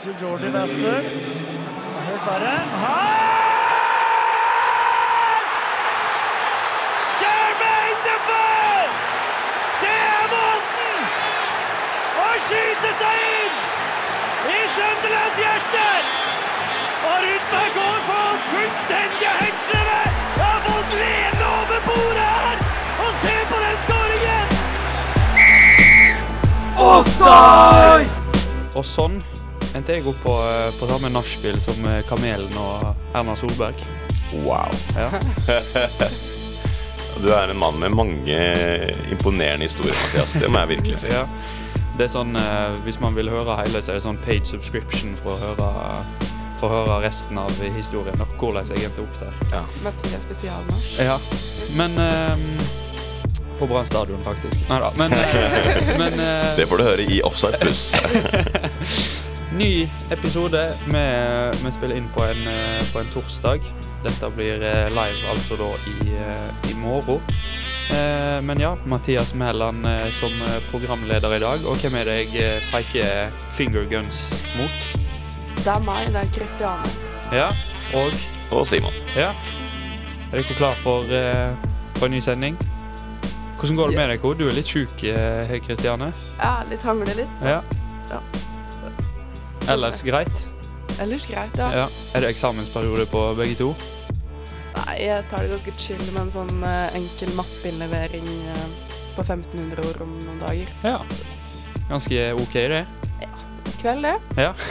Kanskje Jordi Lester. Helt verre. Her! Jermaine Defoe! Det er måten å skyte seg inn i Sunderlands hjerte! Og rundt meg går folk fullstendige hengslene! Jeg har fått lene over bordet her! Og se på den skåringen! Og sånn endte jeg opp på, eh, på samme nachspiel som eh, Kamelen og Erna Solberg. Wow. Ja. Du er en mann med mange imponerende historier, Mathias. Det må jeg virkelig si. Ja. Det er sånn, eh, Hvis man vil høre hele, så er det sånn paid subscription for å høre, for å høre resten av historien. Og hvordan jeg endte opp der. Mathias spesialmarsj. Ja, men um På Brann stadion, faktisk. Nei da. Men, men Det får du høre i Offside pluss. Ny episode. Vi, vi spiller inn på en, eh, på en torsdag. Dette blir eh, live altså da i, eh, i morgen. Eh, men ja, Mathias Mæland som programleder i dag. Og hvem er det jeg peker finger guns mot? Det er meg, det er Kristiane. Ja, og Og Simon. ja. Er dere klar for, for en ny sending? Hvordan går det med deg? Du er litt sjuk, Kristiane. Ja, litt hangler litt. Ja. Ja. Ellers greit? Ellers greit, ja. Ja. Er det eksamensperiode på begge to? Nei, jeg tar det ganske chill med en sånn eh, enkel mappeinnlevering eh, på 1500 ord om noen dager. Ja. Ganske OK, det. Ja. Kveld, det. Ja.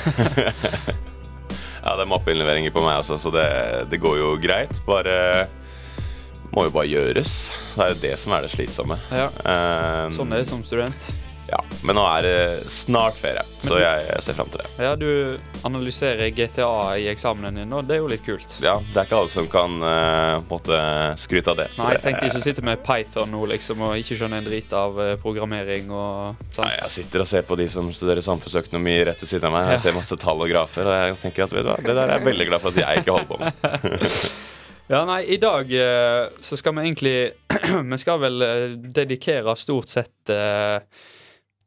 Ja, det er mappeinnleveringer på meg også, så det, det går jo greit. Bare Må jo bare gjøres. Det er jo det som er det slitsomme. ja. Um, Sånn er det som student. Men nå er det snart ferie, så jeg, ser fram til det. Ja, du analyserer GTA i eksamenen din, og det er jo litt kult. Ja, Det er ikke alle som kan uh, måtte skryte av det. Nei, jeg tenkte de som sitter med Python nå, liksom, og ikke skjønner en drit av eh, programmering og Nei. Jeg sitter og ser på de som studerer samfunnsøkonomi rett ved siden av meg. Jeg ser masse tall og grafer, og jeg tenker at vet du hva, det der er jeg veldig glad for at jeg ikke holder på med. Ja, nei, i dag eh, så skal vi egentlig Vi skal vel eh, dedikere stort sett eh,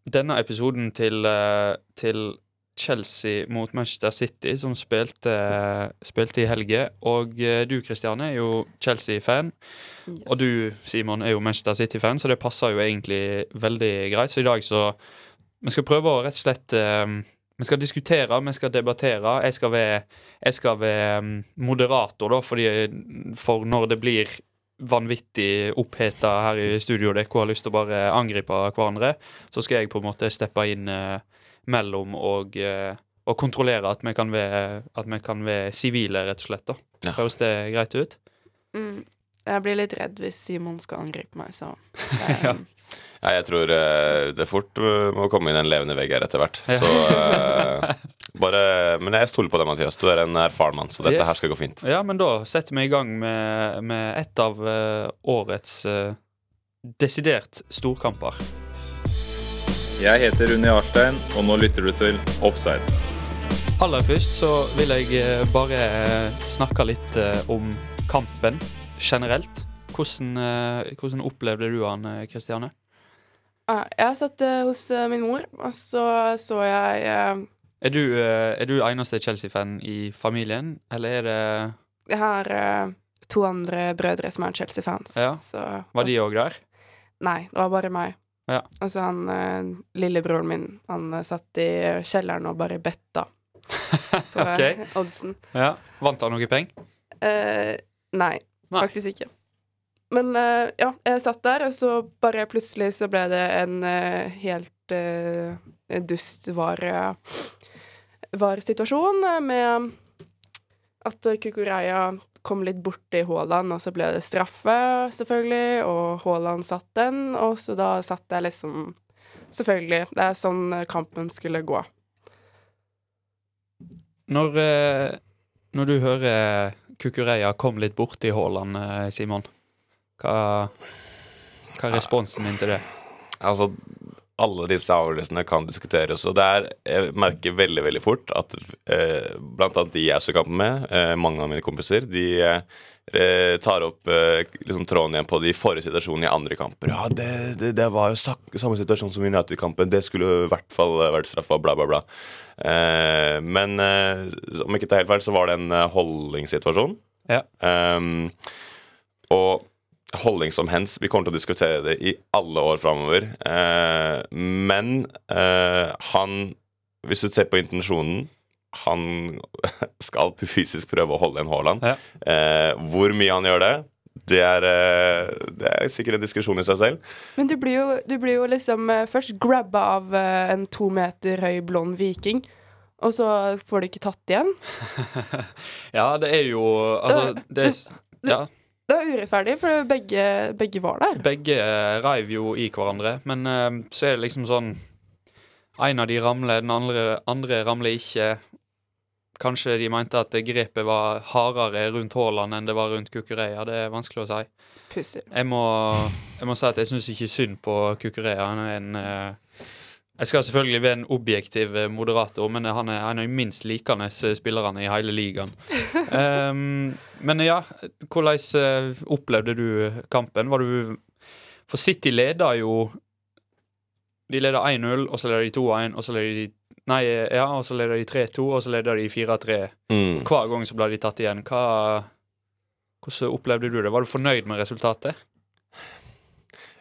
denne episoden til, eh, til Chelsea mot Manchester City, som spilte, spilte i helge. Og eh, du, Kristiane, er jo Chelsea-fan. Yes. Og du, Simon, er jo Manchester City-fan, så det passer jo egentlig veldig greit. Så i dag så Vi skal prøve å rett og slett eh, Vi skal diskutere, vi skal debattere. Jeg skal være, jeg skal være mm, moderator, da, fordi for når det blir vanvittig oppheta her i studio, dere har lyst til å bare angripe hverandre, så skal jeg på en måte steppe inn eh, mellom og, eh, og kontrollere at vi kan være sivile, rett og slett. da. Ja. Høres det greit ut? Mm. Jeg blir litt redd hvis Simon skal angripe meg, så Ja. Nei, jeg tror eh, det fort eh, må komme inn en levende vegg her etter hvert. Så eh, bare Men jeg stoler på deg, Mathias. Du er en erfaren mann, så dette Yes. her skal gå fint. Ja, men da setter vi i gang med, med et av uh, årets uh, desidert storkamper. Jeg heter Rune Jarstein, og nå lytter du til Offside. Aller først så vil jeg eh, bare snakke litt om kampen generelt. Hvordan, hvordan opplevde du han, Kristiane? Jeg satt hos min mor, og så så jeg Er du, eh, er du eneste Chelsea-fan i familien, eller er det Jeg har uh, to andre brødre som er Chelsea-fans. Ja. så- Var de òg der? Nei, det var bare meg. Ja. Og så han uh, lillebroren min, han uh, satt i kjelleren og bare betta på OK. eh, oddsen. Ja. Vant han noe penger? Uh, nei, Nei. faktisk ikke. Men ja, jeg satt der, og så bare plutselig så ble det en helt uh, dust var, situasjonen situasjon eh, med at Kukureya kom litt borti Haaland, og så ble det straffe, selvfølgelig, og Haaland satt den, og så da satt jeg liksom Selvfølgelig. Det er sånn eh, kampen skulle gå. Når, eh, når du hører Kukureya kom litt borti Haaland, Simon, hva, hva er responsen din til det? Altså, alle disse avgjørelsene kan diskuteres. Og det er, jeg merker veldig veldig fort at eh, annet de jeg så kampen med, eh, mange av mine kompiser, de eh, tar opp eh, liksom tråden igjen på de forrige situasjonene i andre kamper. Ja, det, det, det var jo samme situasjon som i United-kampen. Det skulle i hvert fall vært straffa, bla, bla, bla. Eh, men eh, om ikke tar helt feil, så var det en holdingssituasjon. holdningssituasjon. Ja. Ehm, og holdning som hens. Vi kommer til å diskutere det i alle år framover. Eh, men eh, han Hvis du ser på intensjonen Han skal fysisk prøve å holde en Haaland. Ja. Eh, hvor mye han gjør det, det er, eh, det er sikkert en diskusjon i seg selv. Men du blir jo, du blir jo liksom eh, først grabba av eh, en to meter høy, blond viking, og så får du ikke tatt igjen. Ja, det er jo Altså, det er Ja. Det var urettferdig, for begge, begge var der. Begge uh, reiv jo i hverandre, men uh, så er det liksom sånn En av de ramler, den andre, andre ramler ikke. Kanskje de mente at grepet var hardere rundt Haaland enn det var rundt Kukureya. Det er vanskelig å si. Pussig. Jeg må, jeg må si at jeg syns ikke synd på Kukureya. Han er en eh, Jeg skal selvfølgelig være en objektiv eh, moderator, men han er en av de minst likende eh, spillerne i hele ligaen. Um, men ja, hvordan eh, opplevde du kampen? Var du For City leda jo De leda 1-0, og så leda de 2-1, og så leda de Nei, ja, og så leda de 3-2, og så leda de 4-3. Mm. Hver gang så ble de tatt igjen. Hva, hvordan opplevde du det? Var du fornøyd med resultatet?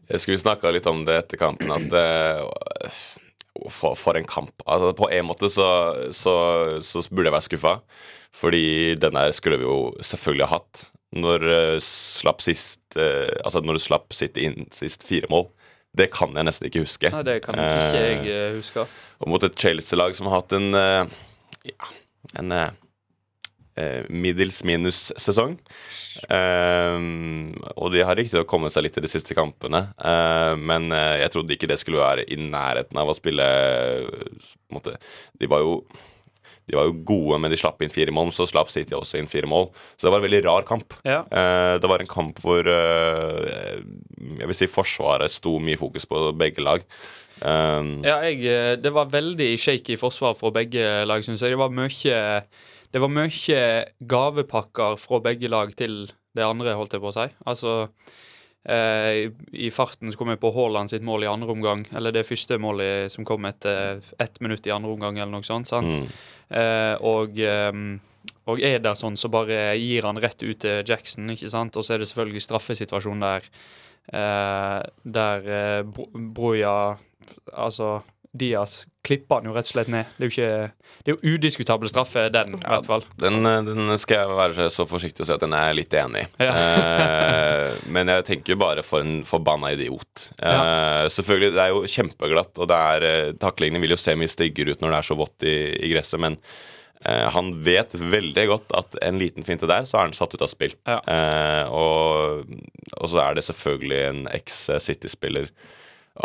Jeg skulle snakka litt om det etter kampen, at eh, for, for en kamp. Altså, på en måte så, så, så burde jeg være skuffa, fordi den der skulle vi jo selvfølgelig ha hatt. Når, eh, slapp sist, uh, altså når du slapp sitt inn sist fire mål, det kan jeg nesten ikke huske. Nei, det kan ikke jeg eh, huske. Og mot et Chelsea-lag som har hatt en ja, en eh, middels minus-sesong. Um, og de har riktignok kommet seg litt i de siste kampene, uh, men eh, jeg trodde ikke det skulle være i nærheten av å spille måte, De var jo de var jo gode, men de slapp inn fire mål. Så slapp City også inn fire mål. Så det var en veldig rar kamp. Ja. Uh, det var en kamp hvor uh, jeg vil si Forsvaret sto mye fokus på begge lag. Eh, Ja, jeg, det var veldig shaky forsvar fra begge lag, syns jeg. Det var mye Det var mye gavepakker fra begge lag til det andre, holdt jeg på å si. Altså eh, i, farten så kom jeg på Haaland sitt mål i andre omgang. Eller det første målet som kom etter ett minutt i andre omgang, eller noe sånt. sant? mm. Eh, og eh, og sånn, så bare gir han rett ut til Jackson, ikke sant? Og så er det selvfølgelig straffesituasjonen der eh, Der eh, Bro- Broja Altså Diaz klipper han jo rett og slett ned. Det er jo ikke Det er jo udiskutabel straffe, den, i hvert fall. Den, eh, den skal jeg være så forsiktig å si at den er jeg litt enig i. Ja. eh, men jeg tenker bare for en forbanna idiot. Eh, selvfølgelig, Det er jo kjempeglatt, og det er, eh, taklingene vil jo se mye styggere ut når det er så vått i, i gresset, men eh, han vet veldig godt at en liten finte der, så er han satt ut av spill. Ja. Eh, og, og så er det selvfølgelig en eks-City-spiller.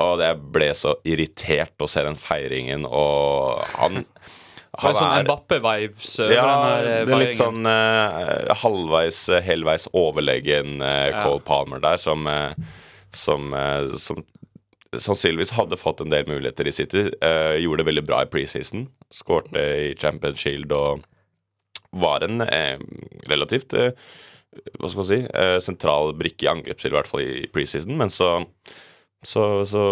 Og jeg ble så irritert å se den feiringen, og han Det er sånn Mbappe-vibes. ja, den her, eh, det er litt sånn uh, halvveis, eh, helveis overlegen uh, Ja. Cole Palmer der, som, uh, som, eh, som sannsynligvis hadde fått en del muligheter i City. eh, gjorde det veldig bra i preseason. Skårte i Champions Shield og var en eh, relativt eh, hva skal man si, eh, sentral brikke i angrepsspill, i hvert fall i preseason. Men så, så, så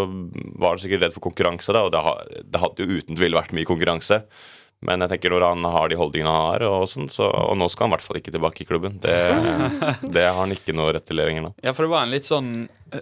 var han sikkert redd for konkurranse, da, og det, har, det hadde jo uten tvil vært mye konkurranse. Men jeg tenker når han har de holdningene han har, og, sånn, så, og nå skal han i hvert fall ikke tilbake i klubben. Det, det har han ikke noe rett til lenger nå. Ja, for det var en litt sånn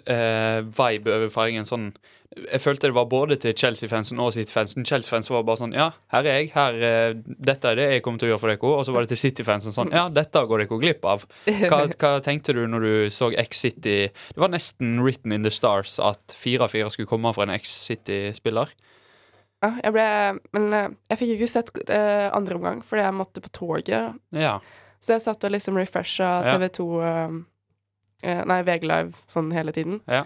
eh, vibe over feiringen. Sånn Jeg følte det var både til Chelsea-fansen og City-fansen. Chelsea-fansen var bare sånn Ja, her er jeg. Her, eh, dette er det jeg kommer til å gjøre for dere. Og så var det til City-fansen sånn Ja, dette går dere glipp av. Hva, hva tenkte du når du så X-City Det var nesten written in the stars at 4-4 skulle komme fra en X-City-spiller. Ja, jeg ble Men eh, jeg fikk ikke sett eh, andre omgang, fordi jeg måtte på toget. Ja. Så jeg satt og liksom refresha Ja. TV2 eh, eh, Nei, VG Live sånn hele tiden. Ja.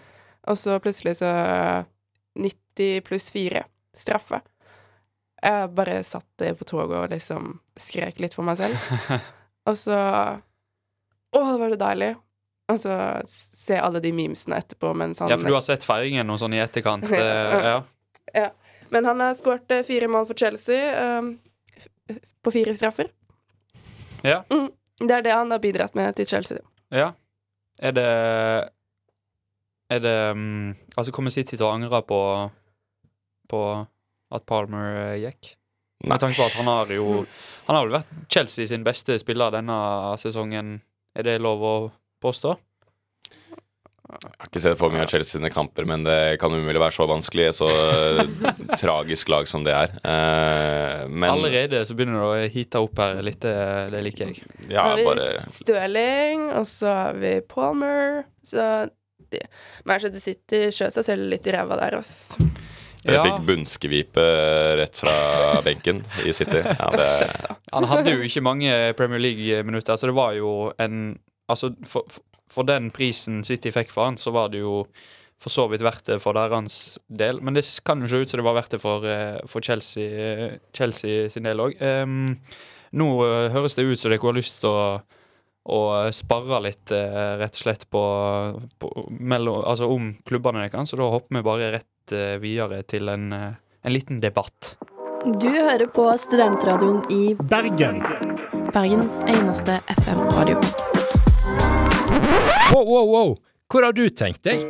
Og så plutselig så eh, 90 pluss 4. Straffe. Jeg bare satt eh, på toget og liksom skrek litt for meg selv. Og så Å, det var så deilig. Og så se alle de memesene etterpå mens han ja, for du har sett feiringen og sånn i etterkant. ja. ja. Men han har skåret eh, fire mål for Chelsea um, på fire straffer. Ja. Mm. Det er det han har bidratt med til Chelsea. Ja. Er det Er det mm, Altså, kommer City til å angre på På at Palmer eh, gikk? Nei. Med tanke på at han har jo Han har vel vært Chelsea sin beste spiller denne sesongen. Er det lov å påstå? Jeg har ikke sett for mye av Chelsea sine kamper, men det kan umulig være så vanskelig. Et så eh, tragisk lag som det er. Uh, men Allerede så begynner det å heate opp her litt. Det, det liker jeg. ja, så har vi bare Stirling, og så har vi Palmer. Så de, Manchester City skjøt seg selv litt i ræva der, ass. Jeg Ja. fikk bunnskvipe rett fra benken i City. Ja, det, Han hadde jo ikke mange Premier League-minutter, så det var jo en Altså, for, for- for den prisen City fikk for han, så var det jo for så vidt verdt det for deres del. Men det kan jo se ut som det var verdt det for, eh, for Chelsea, Chelsea sin del òg. nå eh, høres det ut som dere har lyst til å, å sparre litt, eh, rett og slett, på, på mellom, altså om klubbene deres, så da hopper vi bare rett eh, videre til en, eh, en liten debatt. Du hører på studentradioen i Bergen. Bergens eneste FM-radio. Wow, wow, wow! Hvor har du tenkt deg?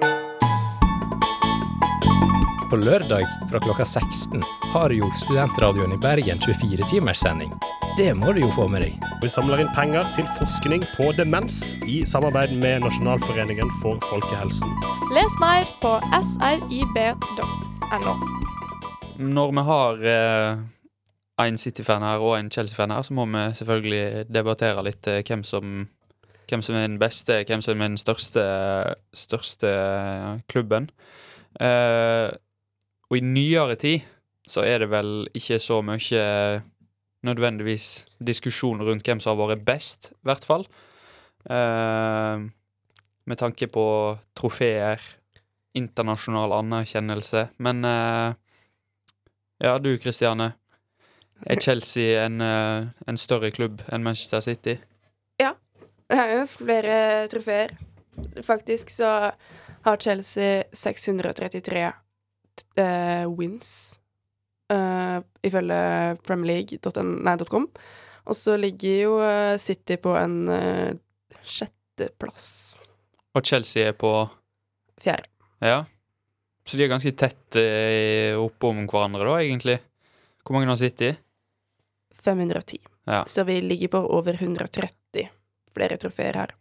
På lørdag fra klokka 16 har jo Studentradioen i Bergen 24-timerssending. Det må du jo få med deg. Vi samler inn penger til forskning på demens i samarbeid med Nasjonalforeningen for folkehelsen. Les mer på srib.no. Når vi har eh, en City-fan her og en Chelsea-fan her, så må vi selvfølgelig debattere litt eh, hvem som hvem som er den beste, hvem som er den største, største klubben. Eh, og i nyere tid så er det vel ikke så mye nødvendigvis diskusjon rundt hvem som har vært best, i hvert fall. Eh, med tanke på trofeer, internasjonal anerkjennelse. Men eh, ja, du Kristiane. Er Chelsea en, eh, en større klubb enn Manchester City? Det er jo flere trofeer. Faktisk så har Chelsea 633 uh, wins, uh, ifølge premierleague.com. Og så ligger jo eh, City på en uh, sjetteplass. Og Chelsea er på Fjerde. Ja. Så de er ganske tett uh, oppom hverandre, da, egentlig. Hvor mange har City? 510. Ja. Så vi ligger på over 130 flere trofeer her.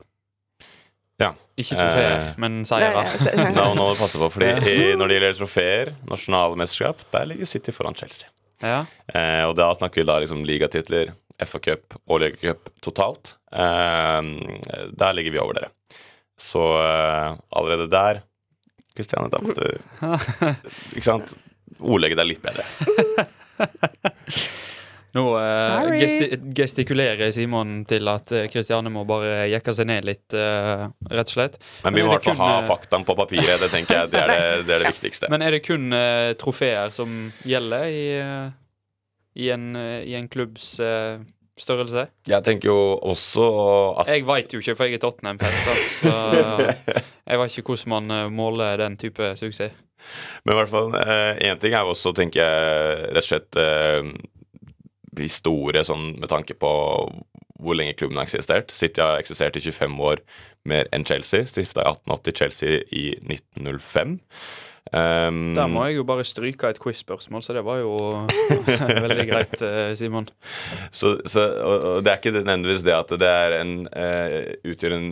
Ikke trofeer, Eh, men seire. Nå, nå må du passe på, fordi i, når det gjelder trofeer, nasjonale mesterskap, der ligger City foran Chelsea. Ja. Eh, og da snakker vi da liksom ligatitler, FA-cup og ligacup totalt. Eh, der ligger vi over dere. Så eh, allerede der Kristiane, da måtte du Ikke sant? Ordlegge deg litt bedre. Nå eh, gesti gestikulerer Simon til at eh, Kristiane må bare jekke seg ned litt, eh, rett og slett. Men vi må i er hvert fall ha eh, faktaen på papiret. Det tenker jeg det er det, det, er det viktigste. Men er det kun eh, trofeer som gjelder i, eh, i, en, eh, i en klubbs eh, størrelse? Jeg tenker jo også at Jeg veit jo ikke, for jeg er Tottenham-fan. Så jeg vet ikke hvordan man eh, måler den type suksess. Men i hvert fall én ting er jo også, tenker jeg, rett og slett eh, historie sånn med tanke på hvor lenge klubben har eksistert. City har eksistert i 25 år mer enn Chelsea. Stifta i 1880, Chelsea i 1905. Um, Der må jeg jo bare stryke et quiz-spørsmål, så det var jo veldig greit, eh, Simon. Så, så, og, og det er ikke nødvendigvis det at det en, uh, utgjør en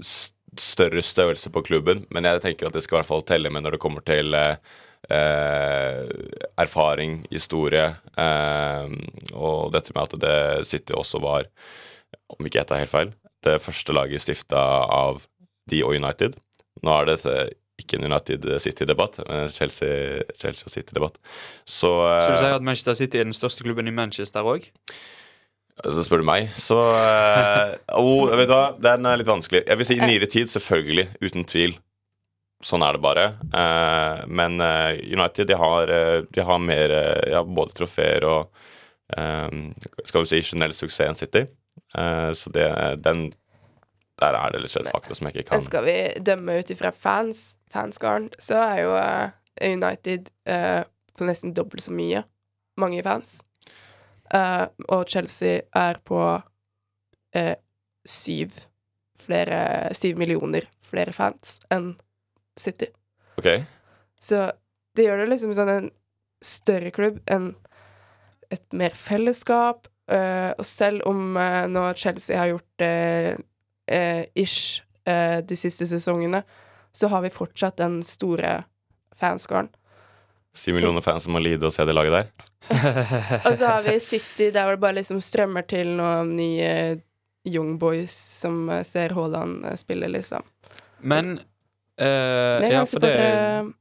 s- større størrelse på klubben, men jeg tenker at det skal i hvert fall telle med når det kommer til eh, eh, erfaring, historie, eh, og dette med at det City også var, om ikke jeg tar helt feil, det første laget stifta av de og United. Nå er dette ikke en United City-debatt, men Chelsea, Chelsea City-debatt. Så, Så du si at Manchester City er den største klubben i Manchester òg? Så spør du meg, så eh, oh, Vet du hva, den er litt vanskelig. Jeg vil si i nyere tid, selvfølgelig. Uten tvil. Sånn er det bare. Eh, men eh, United de har, eh, de har mer ja, både trofeer og Skal vi si generell suksess enn City. Eh, så det, den Der er det litt slett fakta som jeg ikke kan Skal vi dømme ut ifra fans, fanskaren, så er jo United på nesten dobbelt så mye. Mange fans. Og Chelsea er på syv flere Syv millioner flere fans enn City. Okay. Så det gjør det liksom sånn en større klubb, en, et mer fellesskap. Uh, og selv om uh, nå Chelsea har gjort det uh, ish eh, de siste sesongene, så har vi fortsatt den store fanskaren. Syv millioner fans som må lide og se det laget der. Og så har vi City, der hvor det bare liksom strømmer til noen nye young boys som ser Haaland spille, liksom. Men eh, Ja, for det Medgangssupportere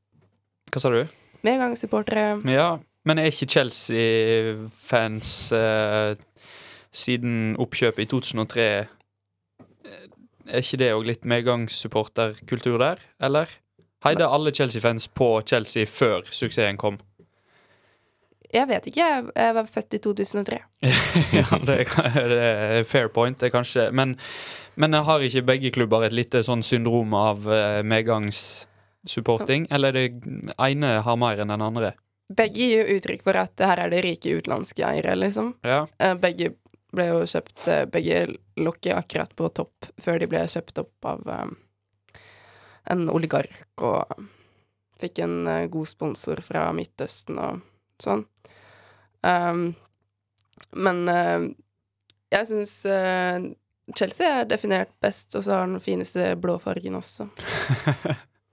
Hva sa du? Medgangssupportere Ja, men er ikke Chelsea-fans eh, siden oppkjøpet i 2003 eh, Er ikke det òg litt medgangssupporterkultur der, eller? Heide alle Chelsea-fans på Chelsea før suksessen kom? Jeg vet ikke, jeg, var født i 2003. ja, det er, fair point, det er kanskje Men, men har ikke begge klubber et lite sånn syndrom av eh, medgangssupporting? Eller er det ene har mer enn den andre? Begge gir jo uttrykk for at her er det rike utenlandske eiere, liksom. Ja. Eh, Begge ble jo kjøpt eh, Begge lokker akkurat på topp før de ble kjøpt opp av en oligark og fikk en god sponsor fra Midtøsten og sånn. Um, men uh, jeg syns uh, Chelsea er definert best, og så har den fineste blå fargen også.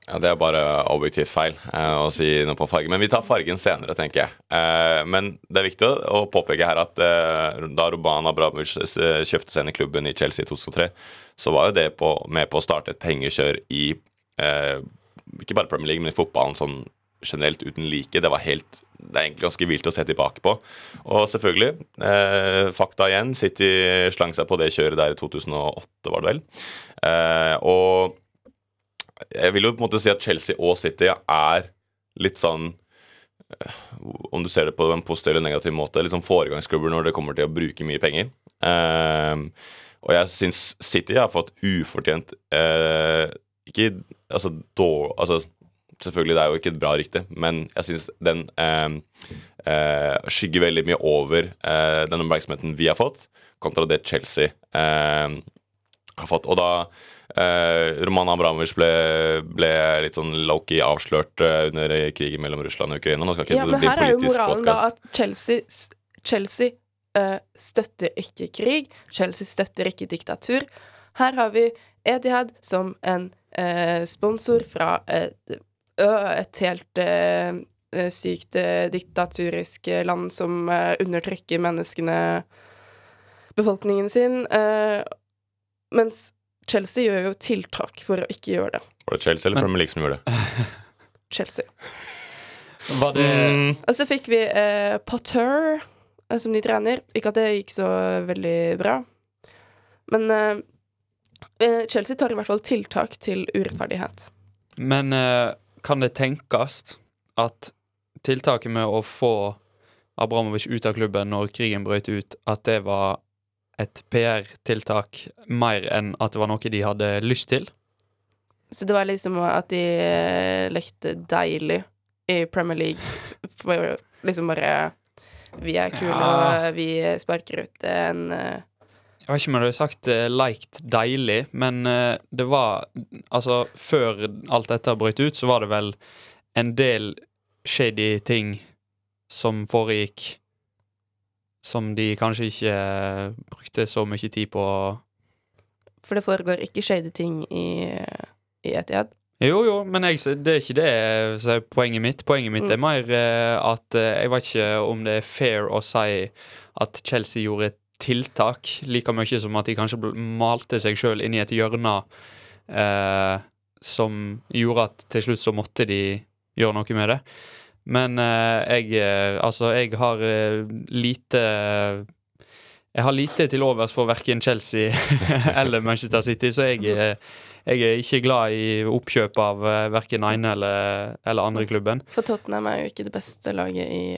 Ja, Det er bare objektivt feil eh, å si noe på farge. Men vi tar fargen senere, tenker jeg. Eh, men det er viktig å, påpeke her at eh, da Roban Abramovic eh, kjøpte seg inn i klubben i Chelsea i 2003, så var jo det på, med på å starte et pengekjør i ikke bare Premier League, men i fotballen sånn generelt uten like. Det var helt det er egentlig ganske vilt å se tilbake på. Og selvfølgelig, eh, fakta igjen. City slang seg på det kjøret der i 2008, var det vel. Eh, og jeg vil jo på en måte si at Chelsea og City er litt sånn eh, Om du ser det på en positiv eller negativ måte, litt sånn foregangsklubber når det kommer til å bruke mye penger. Eh, og jeg syns City har fått ufortjent eh, Ikke altså, dår, altså Selvfølgelig, det er jo ikke et bra rykte, men jeg syns den eh, eh, skygger veldig mye over eh, den oppmerksomheten vi har fått, kontra det Chelsea har fått. Og da eh, Roman Abramovic ble, ble litt sånn low-key avslørt eh, under krigen mellom Russland og Ukraina. Nå skal ikke Ja, det bli her er jo moralen moralen da at Chelsea, Chelsea eh, støtter ikke krig. Chelsea støtter ikke diktatur. Her har vi Etihad som en eh, sponsor fra et, et helt eh, eh, sykt eh, diktaturisk land som undertrykker menneskene Befolkningen sin. eh, mens Chelsea gjør jo tiltak for å ikke gjøre det. Var det Chelsea eller Premier League som gjorde det? Chelsea. Var det Mm, Og så fikk vi eh, Potter eh, som ny trener. Ikke at det gikk så veldig bra. Men eh, eh, Chelsea tar i hvert fall tiltak til urettferdighet. Men eh, kan det tenkes at tiltaket med å få Abramovic ut av klubben når krigen brøt ut, at det var et PR-tiltak mer enn at det var noe de hadde lyst til? Så det var liksom at de eh, lekte deilig i Premier League. For liksom bare Vi er kule, Ja. og vi sparker ut en eh, Jeg vet ikke om jeg hadde sagt uh, liked deilig, men uh, det var Altså, før alt dette brøt ut, så var det vel en del shady ting som foregikk som de kanskje ikke eh, brukte så mye tid på. For det foregår ikke shady ting i, i Etihad. Jo, jo, men jeg, det er ikke det som er poenget mitt. Poenget mitt er Mm. mer eh, at jeg vet ikke om det er fair å si at Chelsea gjorde et tiltak, like mye som at de kanskje malte seg sjøl inn i et hjørne eh, som gjorde at til slutt så måtte de gjøre noe med det. Men eh, jeg eh, Altså, jeg har eh, lite Jeg har lite til overs for verken Chelsea eller Manchester City, så jeg, eh, jeg er ikke glad i oppkjøp av verken ene eller, eller andre klubben. For Tottenham er jo ikke det beste laget i,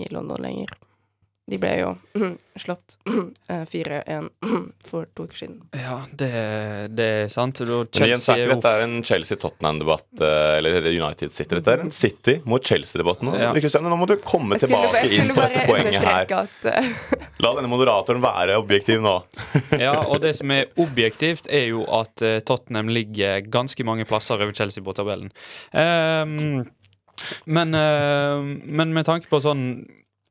i London lenger. De ble jo slått eh, 4-1 for to uker siden. Ja, det, det er sant. Da Men igjen, så er ikke dette er en Chelsea-Tottenham-debatt eh, eller United City. Dette er en City mot Chelsea-debatten. Ja. Kristian, Nå må du komme tilbake inn på dette poenget her. at eh, La denne moderatoren være objektiv nå. Ja, og det som er objektivt, er jo at eh, Tottenham ligger ganske mange plasser over Chelsea på tabellen. Um, men, eh, men med tanke på sånn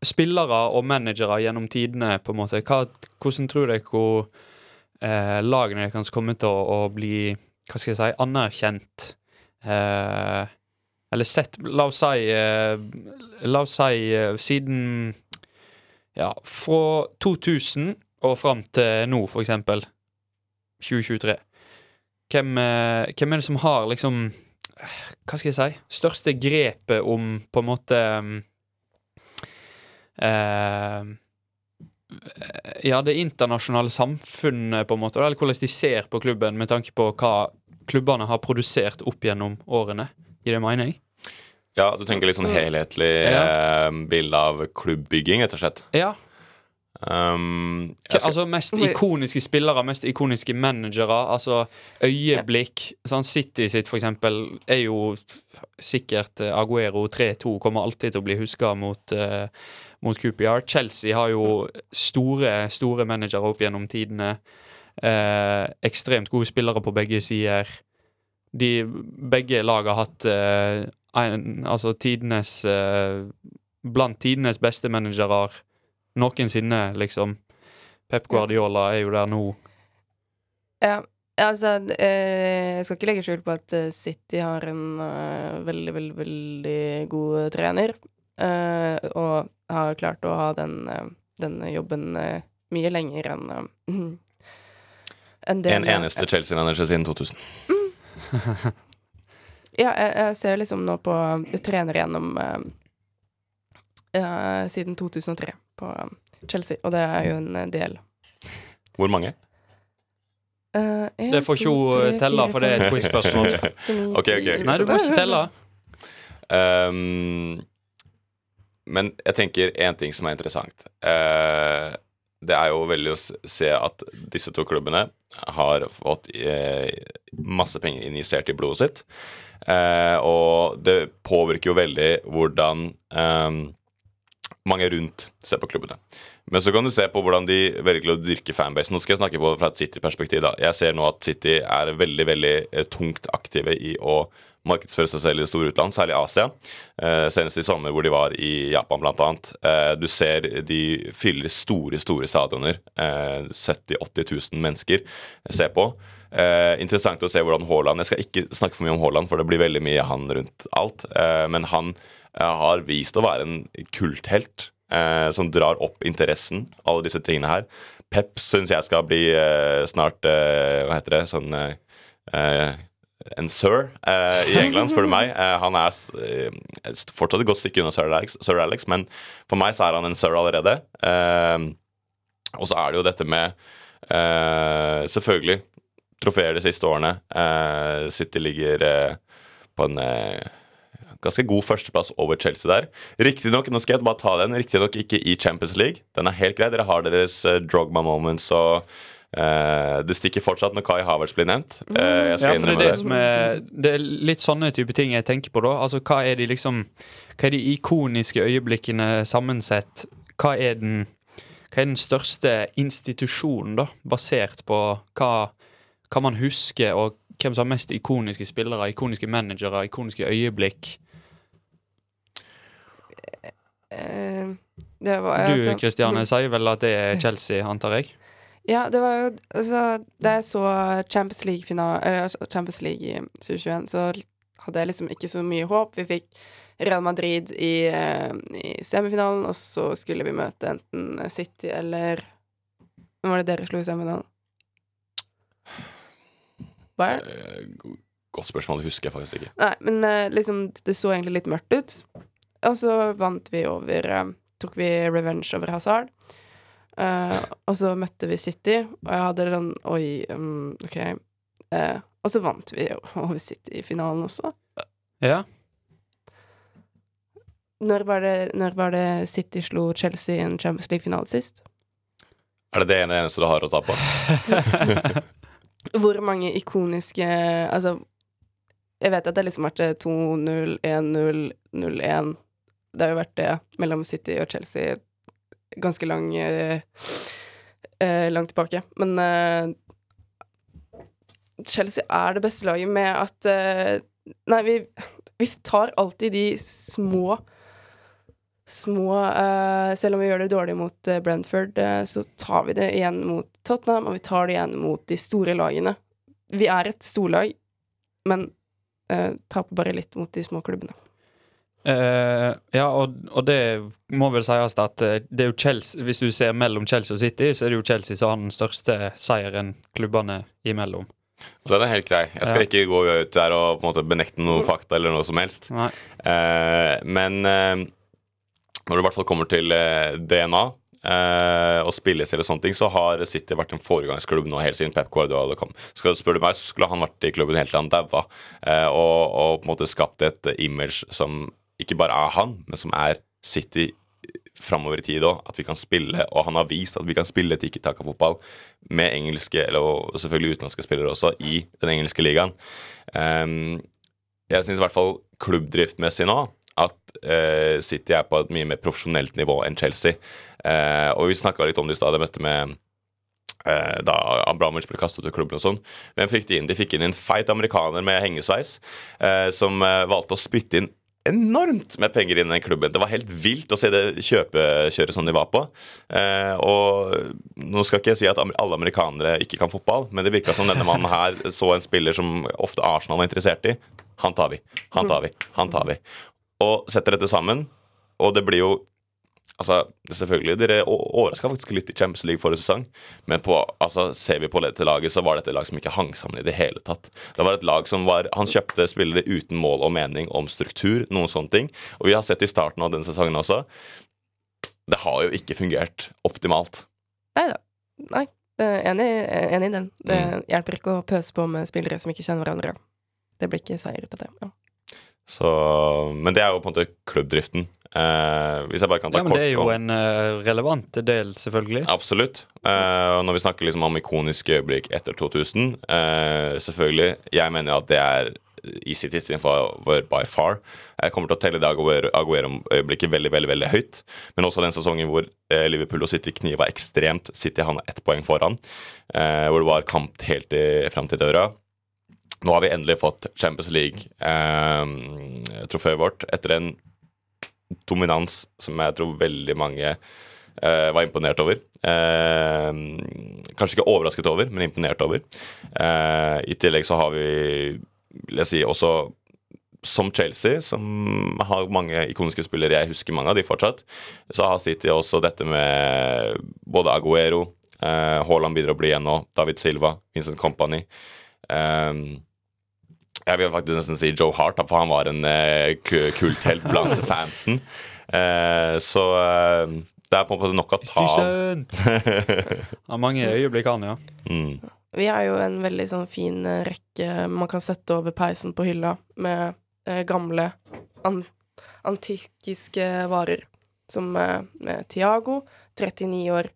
spillere og managere gjennom tidene, på en måte, hva, hvordan tror dere hvor eh, lagene deres kommer til å, å bli hva skal jeg si, anerkjent? Eh, eller sett La oss si eh, La oss si eh, siden Ja, fra 2000 og fram til nå, for eksempel. 2023. Hvem, eh, hvem er det som har liksom eh, Hva skal jeg si? Største grepet om på en måte Ja, det internasjonale samfunnet, på en måte. Eller hvordan de ser på klubben med tanke på hva klubbene har produsert opp gjennom årene. Gir det mening? Ja, Du tenker litt sånn helhetlig eh, bilde av klubbbygging, rett og slett? Ja. Um, skal, Altså Mest ikoniske spillere, mest ikoniske managere. Altså øyeblikk. Sånn City sitt, for eksempel, er jo sikkert eh, Aguero 3-2 kommer alltid til å bli huska mot, eh, mot QPR. Chelsea har jo store, store managere opp gjennom tidene. Eh, ekstremt gode spillere på begge sider. De, begge lag har hatt eh, en, altså tidenes eh, Blant tidenes beste managere noensinne, liksom. Pep Guardiola er jo der nå. Ja, altså eh, Jeg skal ikke legge skjul på at eh, City har en eh, veldig, veldig, veldig god trener. eh, og har klart å ha den, den jobben eh, mye lenger enn en, en eneste Chelsea-manager siden 2000. Ja, jeg, jeg ser liksom nå på Jeg trener gjennom uh, eh, siden 2003 på eh, Chelsea, og det er jo en eh, del. Hvor mange? Uh, en, Det får ikke telle, for det er et quiz-spørsmål. okay, ni, Ok, ok. ti, Nei, du må ikke telle. Um, men jeg tenker én ting som er interessant. Eh, det er jo veldig å se at disse to klubbene har fått eh, masse penger injisert i blodet sitt. Eh, og det påvirker jo veldig hvordan ehm, mange rundt ser på klubbene. Men så kan du se på hvordan de velger å dyrke fanbase. Nå skal jeg snakke på fra et City-perspektiv. da. Jeg ser nå at City er veldig veldig eh, tungt aktive i å markedsføre seg selv i det store utland, særlig Asia. Eh, senest i sommer hvor de var i Japan, annet. Eh, du ser de fyller store, store stadioner. Eh, 70 000-80 000 mennesker ser på. Eh, interessant å se hvordan Haaland Jeg skal ikke snakke for mye om Haaland, for det blir veldig mye han rundt alt. Eh, men han eh, har vist å være en kulthelt eh, som drar opp interessen. Alle disse tingene her. Pep syns jeg skal bli eh, snart eh, Hva heter det? Sånn eh, eh, en sir eh, i England, spør du meg. Eh, han er eh, fortsatt et godt stykke unna sir Alex, sir Alex, men for meg så er han en sir allerede. Og så er det jo dette med Selvfølgelig trofeer de siste årene. City ligger på en ganske god førsteplass over Chelsea der. Riktignok, nå skal jeg bare ta den, riktignok ikke i Champions League. Den er helt grei. Dere har deres uh, drogma moments og Uh, det stikker fortsatt når Kai Havertz blir nevnt. Uh, jeg Ja, skal for det er innrømme det det. som er Det er litt sånne type ting jeg tenker på, da. Altså, hva er de liksom Hva er de ikoniske øyeblikkene sammensett? Hva er den Hva er den største institusjonen, da, basert på hva, hva man husker, og hvem som har mest ikoniske spillere, ikoniske managere, ikoniske øyeblikk? Eh, det var, Du, altså- sier vel at det er Chelsea, antar jeg? Ja, det var jo altså, Da jeg så Champions League-final- eller altså, Champions League i 2021, så hadde jeg liksom ikke så mye håp. Vi fikk Real Madrid i, eh, i semifinalen, og så skulle vi møte enten City eller Hvem var det dere slo i semifinalen? Bayern? Eh, go- Godt spørsmål, det husker jeg faktisk ikke. Nei, men liksom Det så egentlig litt mørkt ut. Og så vant vi over eh, Tok vi revenge over Hazard. Uh, og så møtte vi City, og jeg hadde den Oi, um, OK. Uh, og så vant vi over City i finalen også. Ja. Når var det, når var det City slo Chelsea i en Champions League-finale sist? Er det det ene eneste du har å ta på? Hvor mange ikoniske Altså, jeg vet at det liksom har vært 2-0, 1-0, 0-1 Det har jo vært det mellom City og Chelsea ganske lang eh, eh, Langt tilbake. Men eh, Chelsea er det beste laget med at eh, Nei, vi, vi tar alltid de små Små eh, Selv om vi gjør det dårlig mot eh, Brentford, så tar vi det igjen mot Tottenham, og vi tar det igjen mot de store lagene. Vi er et storlag, men taper bare litt mot de små klubbene. Eh, ja, og, og det må vel sies at eh, det er jo Chelsea Hvis du ser mellom Chelsea og City, så er det jo Chelsea som har den største seieren klubbene imellom. Og Den er helt grei. Jeg skal Ja. ikke gå ut der og på en måte benekte noe fakta eller noe som helst. Eh, men uh, når det i hvert fall kommer til DNA og spillestil og sånne ting, så har City vært en foregangsklubb nå helt siden Pep Guardiola kom. Skal du spørre meg, så skulle han vært i klubben helt til han daua, og, og på en måte skapt et image som ikke bare er han, men som er City framover i tid òg. At vi kan spille, og han har vist at vi kan spille tikki-taka-fotball med engelske, eller selvfølgelig utenlandske spillere også, i den engelske ligaen. Um, jeg syns i hvert fall klubbdriftmessig nå at uh, City er på et mye mer profesjonelt nivå enn Chelsea. Uh, og vi snakka litt om det i stad, det møtet med eh, da Abramovic ble kastet ut av klubben og sånn. Hvem fikk de inn? De fikk inn en feit amerikaner med hengesveis eh, som eh, valgte å spytte inn enormt med penger inn i den klubben. Det var helt vilt å se det kjøpekjøret som de var på. Eh, og nå skal ikke jeg si at alle amerikanere ikke kan fotball, men det virka som denne mannen her så en spiller som ofte Arsenal var interessert i. Han tar vi, han tar vi, han tar vi. Og setter dette sammen, og det blir jo Altså, selvfølgelig, Dere overraska faktisk litt i Champions League forrige sesong, men på, altså, ser vi på dette laget, så var dette et lag som ikke hang sammen i det hele tatt. Det var et lag som var Han kjøpte spillere uten mål og mening om struktur, noen sånne ting. Og vi har sett i starten av denne sesongen også. Det har jo ikke fungert optimalt. Nei da. Nei. eh, Enig, enig i den. Det hjelper ikke å pøse på med spillere som ikke kjenner hverandre. Det blir ikke seier ut av det. Ja. Så, men det er jo på en måte klubbdriften. Eh, hvis jeg bare kan ta Ja, men det er jo om- en eh, relevant del, selvfølgelig. Absolutt. Eh, når vi snakker liksom om ikoniske øyeblikk etter 2000 eh, Selvfølgelig. Jeg mener jo at det er i sitt sin by far. Jeg kommer til å telle det Aguero- Aguero-øyeblikket veldig veldig, veldig høyt. Men også den sesongen hvor eh, Liverpool og City kniva ekstremt. City havna ett poeng foran. Eh, hvor det var kamp helt fram til døra. Nå har vi endelig fått Champions League-trofeet vårt etter en dominans som jeg tror veldig mange eh, var imponert over. Eh, kanskje ikke overrasket over, men imponert over. Eh, I tillegg så har vi, vil jeg si, også som Chelsea, som har mange ikoniske spillere, jeg husker mange av de fortsatt, så har City også dette med både Aguero, eh, Haaland bidrar å bli igjen nå, David Silva, Vincent Company. Eh, jeg vil faktisk nesten si Joe Hart, for han var en uh, ku- kulthelt blant fansen. Uh, så uh, det er på en måte nok å ta av. Har mange øyeblikk, han, ja. mm. Vi har jo en veldig sånn fin eh, rekke man kan sette over peisen på hylla, med uh, gamle an antikiske varer. Som eh, med Tiago, 39 år,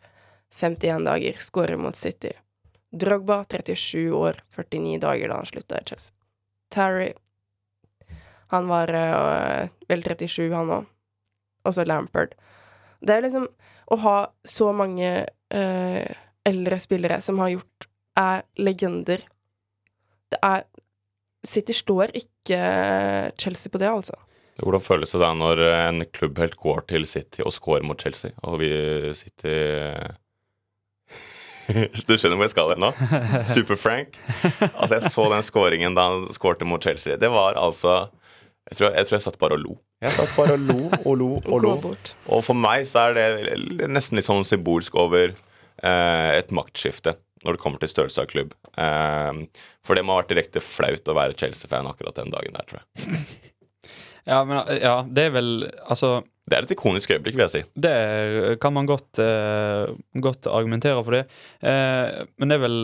51 dager, skårer mot City. Drogba, 37 år, 49 dager da han slutta i Chelsea. Terry Han var øh, vel 37, han òg. Og så Lampard. Det er liksom å ha så mange øh, eldre spillere som har gjort er legender. Det er City står ikke Chelsea på det, altså. Hvordan føles det da når en klubbhelt går til City og scorer mot Chelsea, og vi City Du skjønner hvor jeg skal hen nå? Super-Frank. Altså, jeg så den scoringen da han skårte mot Chelsea. Det var altså jeg tror jeg, tror jeg satt bare og lo. Jeg satt bare og lo og lo og lo. Bort. Og for meg så er det nesten litt sånn symbolsk over eh, et maktskifte når det kommer til størrelse av klubb. Eh, for det må ha vært direkte flaut å være Chelsea-fan akkurat den dagen der, tror jeg. Ja, men ja, det er vel Altså, Det er et ikonisk øyeblikk, vil jeg si. det kan man godt, uh, godt argumentere for det. Uh, men det er vel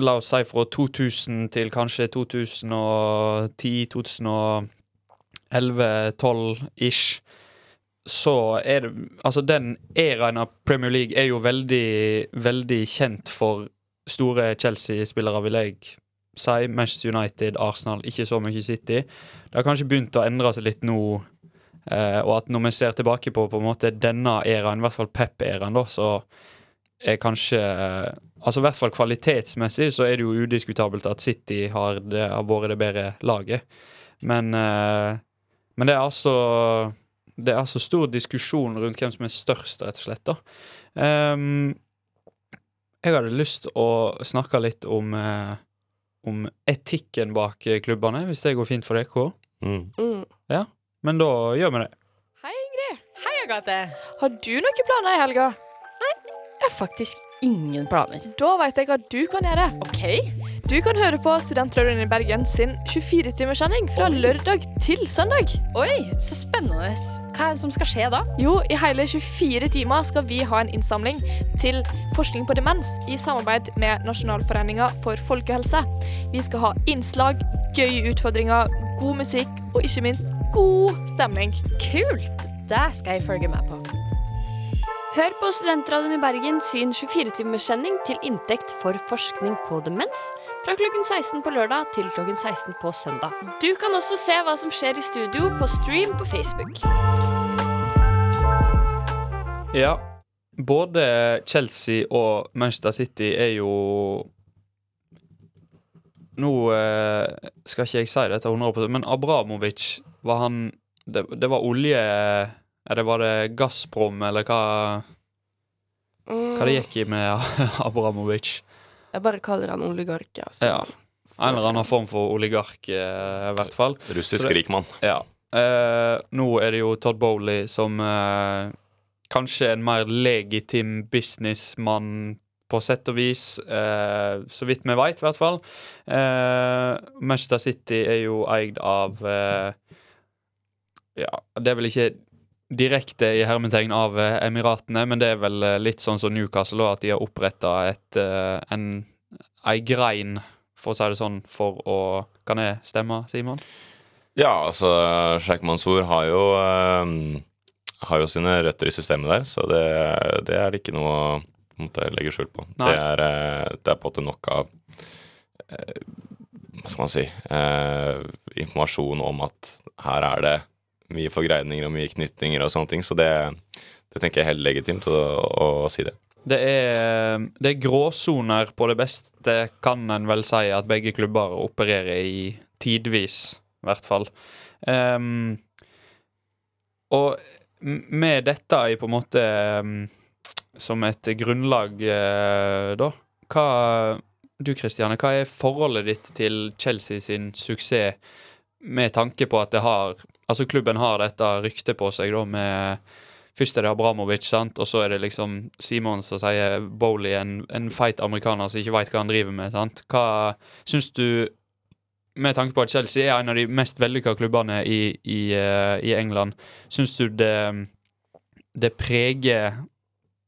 La oss si fra 2000 til kanskje 2010-2011-12-ish. så er det Altså, den æraen av Premier League er jo veldig, veldig kjent for store Chelsea-spillere, vil jeg si. Manchester United, Arsenal, ikke så mye City. Det har kanskje begynt å endre seg litt nå. Eh, og at når vi ser tilbake på på en måte denne æraen, i hvert fall Pep-æraen, da, så er kanskje eh, Altså i hvert fall kvalitetsmessig så er det jo udiskutabelt at City har, det, har vært det bedre laget. Men, eh, men det er altså Det er altså stor diskusjon rundt hvem som er størst, rett og slett. da. Um, jeg hadde lyst å snakke litt om, eh, om etikken bak klubbene, hvis det går fint for dere. Mm. Mm. Ja, men da gjør vi det. Hei, Ingrid. Hei, Agathe. Har du noen planer i helga? Nei, jeg har faktisk ingen planer. Da vet jeg hva du kan gjøre. Ok. Du kan høre på Studentradioen i Bergen sin 24-timerssending fra lørdag til søndag. Oi, så spennende. Hva er det som skal skje da? Jo, i hele 24 timer skal vi ha en innsamling til forskning på demens i samarbeid med Nasjonalforeninga for folkehelse. Vi skal ha innslag, gøye utfordringer, god musikk og ikke minst god stemning. Kult! Det skal jeg følge med på. Hør på Studentradioen i Bergen sin 24-timerssending til inntekt for forskning på demens fra klokken 16 på lørdag til klokken 16 på søndag. Du kan også se hva som skjer i studio på stream på Facebook. Ja. Både Chelsea og Manchester City er jo Nå eh, skal ikke jeg si dette 100 men Abramovic, var han Det, det var olje Eller var det Gazprom, eller hva, hva det gikk i med Abramovic? Jeg bare kaller han oligark, altså. Ja. En eller annen form for oligark, eh, i hvert fall. Russisk rikmann. Ja. Eh, nå er det jo Todd Bowley som eh, kanskje en mer legitim businessmann på sett og vis, eh, så vidt vi veit, i hvert fall. Eh, Manchester City er jo eid av eh, Ja, det er vel ikke direkte i hermetegn av eh, Emiratene, men det er vel eh, litt sånn som Newcastle, at de har oppretta eh, en ei grein, for å si det sånn, for å Kan jeg stemme, Simon? Ja, altså Sheikh Mansour har jo Har jo sine røtter i systemet der, så det, det er det ikke noe å måte, legge skjul på. Det er, eh, det er på en måte nok av eh, Hva skal man si eh, Informasjon om at her er det mye forgreininger og mye knytninger og sånne ting, så det, det tenker jeg er helt legitimt å, å si det. Det er, det er gråsoner på det beste, kan en vel si, at begge klubber opererer i tidvis, i hvert fall. Um, og med dette i på en måte ehm, som et grunnlag, eh, da Hva Du, Kristiane, hva er forholdet ditt til Chelsea sin suksess, med tanke på at det har Altså, klubben har dette ryktet på seg, da, med Først er det Abramovic, sant? og så er det liksom Simon som sier Bowley, en, en feit amerikaner som ikke veit hva han driver med. sant? Hva syns du Med tanke på at Chelsea er en av de mest vellykka klubbene i, i, eh, i England, syns du det, det preger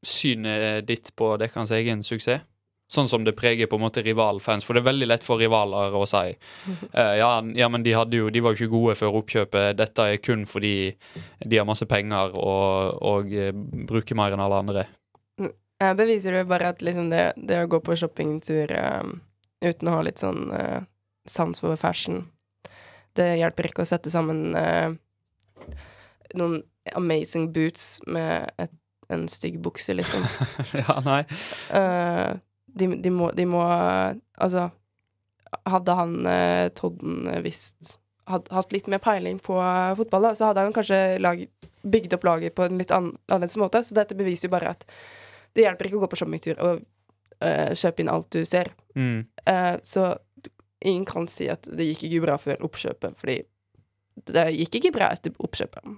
synet ditt på deres egen suksess? Sånn som det preger på en måte rivalfans, for det er veldig lett for rivaler å si uh, ja, ja, men de, hadde jo, de var jo ikke gode før oppkjøpet. Dette er kun fordi de har masse penger og, og uh, bruker mer enn alle andre. Jeg beviser jo bare at liksom det, det å gå på shoppingtur eh, uten å ha litt sånn uh, sans for fashion, det hjelper ikke å sette sammen noen amazing boots med et, en stygg bukse, liksom. ja, nei. Uh, de, de, må, de må Altså, hadde han uh, Todden visst had, Hatt litt mer peiling på uh, fotball, da, så hadde han kanskje lag, bygd opp laget på en litt an, annerledes måte. Så dette beviser jo bare at det hjelper ikke å gå på shoppingtur og eh, kjøpe inn alt du ser. Mm. Eh, så ingen kan si at det gikk ikke bra før oppkjøpet, fordi det gikk ikke bra etter oppkjøpet.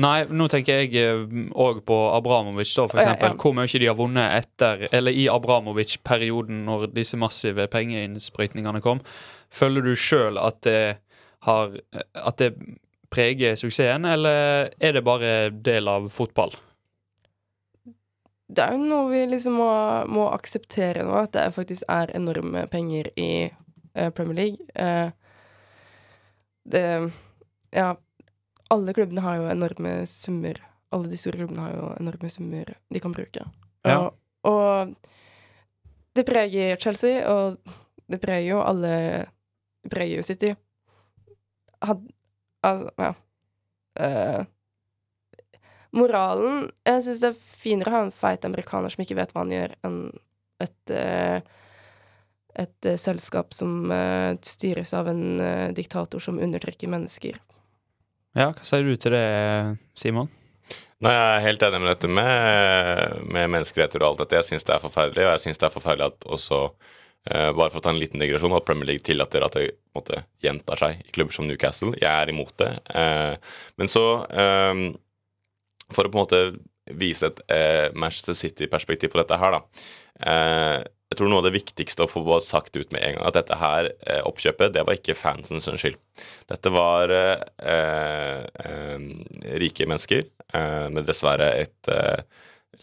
Nei, nå tenker jeg òg på Abramovic, da, for Ja, eksempel. ja. Hvor mye de har vunnet etter, eller i Abramovic-perioden, når disse massive pengeinnsprøytningene kom. Føler du sjøl at det har At det preger suksessen, eller er det bare del av fotball? Det er jo noe vi liksom må, må akseptere nå, at det faktisk er enorme penger i eh, Premier League. Eh, det Ja, alle klubbene har jo enorme summer. Alle de store klubbene har jo enorme summer de kan bruke. Ja. Og, og det preger Chelsea, og det preger jo alle Det preger jo City. Had, altså, ja. Uh, moralen Jeg syns det er finere å ha en feit amerikaner som ikke vet hva han gjør, enn et uh, et uh, selskap som uh, styres av en uh, diktator som undertrykker mennesker. Ja, hva sier du til det, Simon? Nei, Jeg er helt enig med dette med, med menneskerettigheter og alt dette. Jeg syns det er forferdelig, og jeg syns det er forferdelig at også eh, Bare for å ta en liten digresjon, at Premier League tillater at det måte, gjentar seg i klubber som Newcastle. Jeg er imot det. Eh, men så eh, For å på en måte vise et eh, Manchester City-perspektiv på dette her, da. Eh, jeg tror noe av det viktigste å få sagt ut med en gang, at dette her eh, oppkjøpet, det var ikke fansens skyld. Dette var eh, eh, rike mennesker, eh, men dessverre et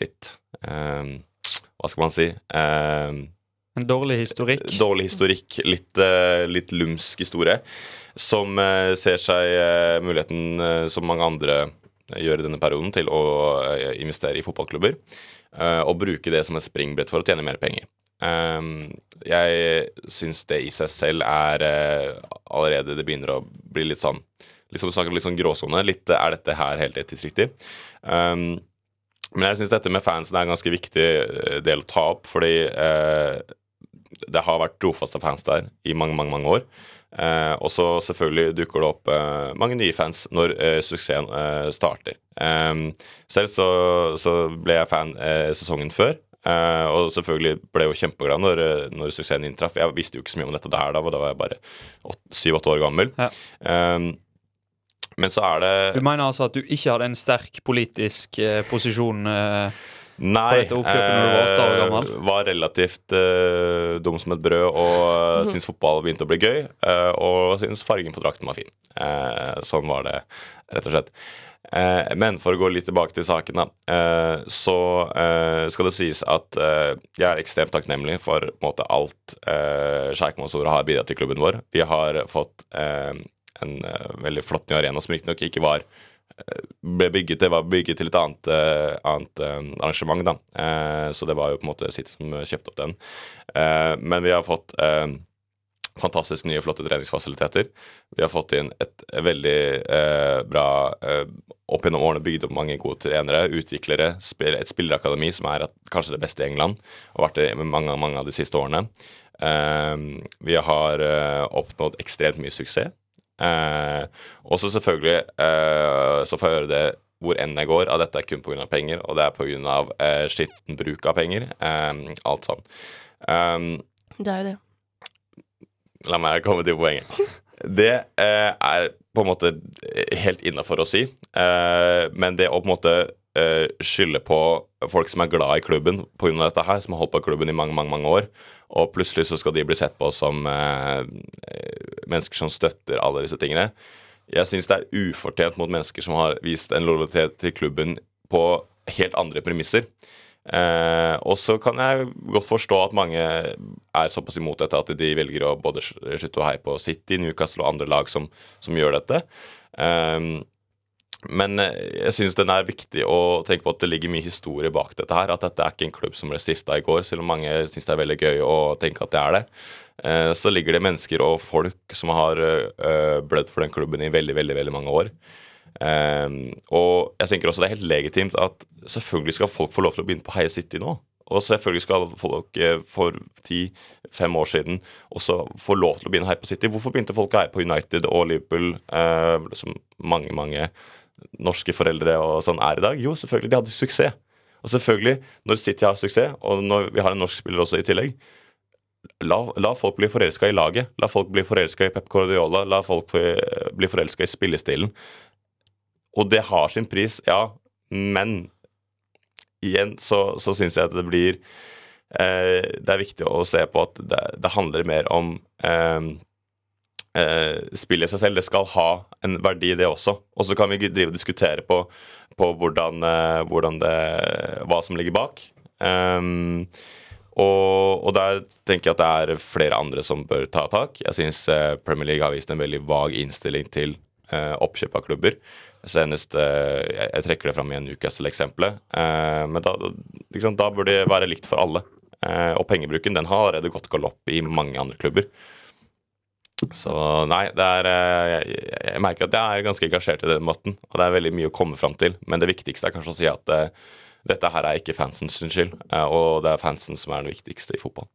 litt Hva skal man si? En dårlig historikk. Dårlig historikk, litt, litt lumsk historie, som ser seg muligheten, som mange andre gjør i denne perioden, til å eh, investere i fotballklubber. eh, og bruke det som et springbrett for å tjene mer penger. Um, jeg syns det i seg selv er eh, allerede Det begynner å bli litt sånn liksom som du snakker litt sånn gråsone. Litt, er dette her helt etisk riktig? men jeg syns dette med fansen er en ganske viktig del å ta opp, fordi det har vært trofaste fans der i mange, mange, mange år. Eh, og så selvfølgelig dukker det opp eh, mange nye fans når eh, suksessen eh, starter. Em, selv så, så ble jeg fan eh, sesongen før. eh, og selvfølgelig ble jeg jo kjempeglad når, eh, når suksessen inntraff. Jeg visste jo ikke så mye om dette der da, da var jeg bare syv-åtte år gammel. Em, men så er det Du mener altså at du ikke hadde en sterk politisk eh, posisjon eh, Nei, var eh, var relativt eh, dum som et brød og uh, Mhm. syntes fotball begynte å bli gøy. eh, og syntes fargen på drakten var fin. Eh, sånn var det, rett og slett. Eh, men for å gå litt tilbake til saken, da, eh, så eh, skal det sies at eh, jeg er ekstremt takknemlig for måte, alt uh, Sheikh Mansour har bidratt til klubben vår. Vi har fått eh, en eh, veldig flott ny arena som riktignok ikke var ble bygget, det var bygget til et annet, eh, annet eh, arrangement, da. Eh, så det var jo på en måte City som kjøpte opp den. Men vi har fått fantastisk nye, flotte treningsfasiliteter. Vi har fått inn et veldig eh, bra eh, Opp gjennom årene bygd opp mange gode trenere, utviklere, spil, et spillerakademi som er at, kanskje det beste i England, og vært det mange, mange av de siste årene. Eh, vi har oppnådd ekstremt mye suksess. Eh, også selvfølgelig eh, så får jeg høre det hvor enn jeg går, at dette er kun pga. penger, og det er pga. Eh, skitten bruk av penger. Eh, alt sånn. Um, Det er jo det. La meg komme til poenget. Det eh, er på en måte helt innafor å si, eh, men det å på en måte eh, skylde på folk som er glad i klubben pga. dette her, som har holdt på i klubben i mange, mange, mange år, og plutselig så skal de bli sett på som eh, mennesker som støtter alle disse tingene. Jeg syns det er ufortjent mot mennesker som har vist en lojalitet til klubben på helt andre premisser. Eh, og så kan jeg godt forstå at mange er såpass imot dette at de velger å både slutte å heie på City, Newcastle og andre lag som, som gjør dette. Eh, men eh, jeg syns den er viktig å tenke på at det ligger mye historie bak dette her. At dette er ikke en klubb som ble stifta i går, selv om mange syns det er veldig gøy å tenke at det er det. Eh, så ligger det mennesker og folk som har eh, blødd for den klubben i veldig, veldig, veldig mange år. Og jeg tenker også det er helt legitimt at selvfølgelig skal folk få lov til å begynne på Heie City nå. Og selvfølgelig skal folk for ti-fem år siden også få lov til å begynne her på City. Hvorfor begynte folk å heie på United og Liverpool, eh, som mange, mange norske foreldre og sånn er i dag? Jo, selvfølgelig, de hadde suksess. Og selvfølgelig, når City har suksess, og når vi har en norsk spiller også i tillegg, La, la folk bli forelska i laget. La folk bli forelska i Pep Guardiola. La folk bli forelska i spillestilen. Og det har sin pris, ja, men igjen så, så syns jeg at det blir eh, Det er viktig å se på at det, det handler mer om eh, spillet i seg selv. Det skal ha en verdi, det også. Og så kan vi drive og diskutere på, på hvordan, eh, hvordan det Hva som ligger bak. Um, og, og der tenker jeg at det er flere andre som bør ta tak. Jeg syns eh, Premier League har vist en veldig vag innstilling til eh, oppkjøp av klubber. Senest eh, jeg, trekker det fram i en Newcastle-eksempelet. Eh, men da, liksom, da bør det være likt for alle. Eh, og pengebruken den har allerede gått galopp i mange andre klubber. Så nei, er eh, jeg, jeg merker at jeg er ganske engasjert i den måten. Og det er veldig mye å komme fram til. Men det viktigste er kanskje å si at uh, dette her er ikke fansens skyld. Uh, og det er fansen som er det viktigste i fotball.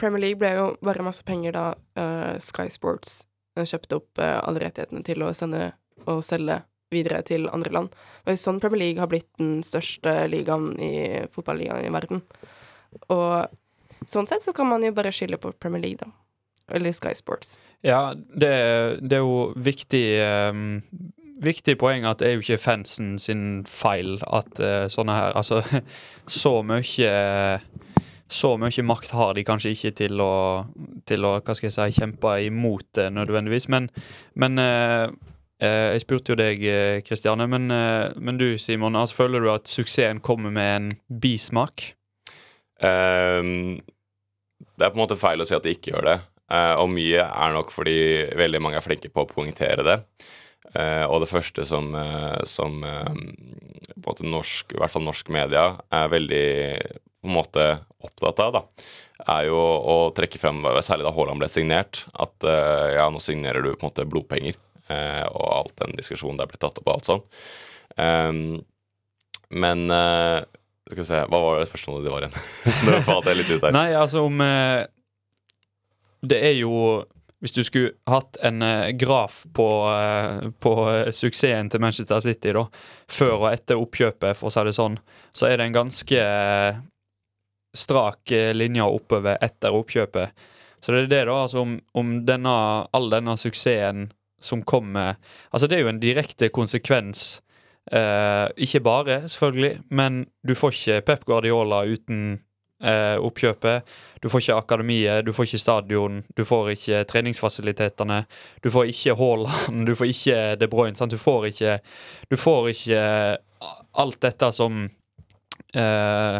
Premier League ble jo bare masse penger da uh, Sky Sports kjøpte opp alle rettighetene til å sende og selge videre til andre land. Det er jo sånn Premier League har blitt den største ligaen i fotballigaen i verden. Og sånn sett så kan man jo bare skille på Premier League, da. Eller Sky Sports. Ja, det, det er jo viktig um, Viktig poeng at det er jo ikke fansen sin feil at uh, sånne her Altså, så mye så mye makt har de kanskje ikke til å, til å hva skal jeg si, kjempe imot det nødvendigvis. Men, men eh, eh, jeg spurte jo deg, Kristiane. Men, eh, men, du, Simon, altså, føler du at suksessen kommer med en bismak? Um, det er på en måte feil å si at de ikke gjør det. Uh, og mye er nok fordi veldig mange er flinke på å poengtere det. Uh, og det første som, uh, som på en måte norsk, i hvert fall norsk media er veldig på en måte opptatt av, da, er jo å trekke frem, særlig da Haaland ble signert, at ja, nå signerer du på en måte blodpenger, og alt den diskusjonen der ble tatt opp og alt sånn. Um, men skal vi se, hva var det spørsmålet det var igjen? Nå falt jeg litt ut her. Nei, altså om Det er jo hvis du skulle hatt en uh, graf på, uh, på uh, suksessen til Manchester City da, før og etter oppkjøpet, for å si det sånn, så er det en ganske strak linje oppover etter oppkjøpet. Så det er det, da, altså om, om denne, all denne suksessen som kommer Altså, det er jo en direkte konsekvens. ikke bare, selvfølgelig, men du får ikke Pep Guardiola uten oppkjøpet. Du får ikke akademiet, du får ikke stadion, du får ikke treningsfasilitetene. Du får ikke Haaland, du får ikke De Bruyne. Sant? Du får ikke Du får ikke alt dette som eh,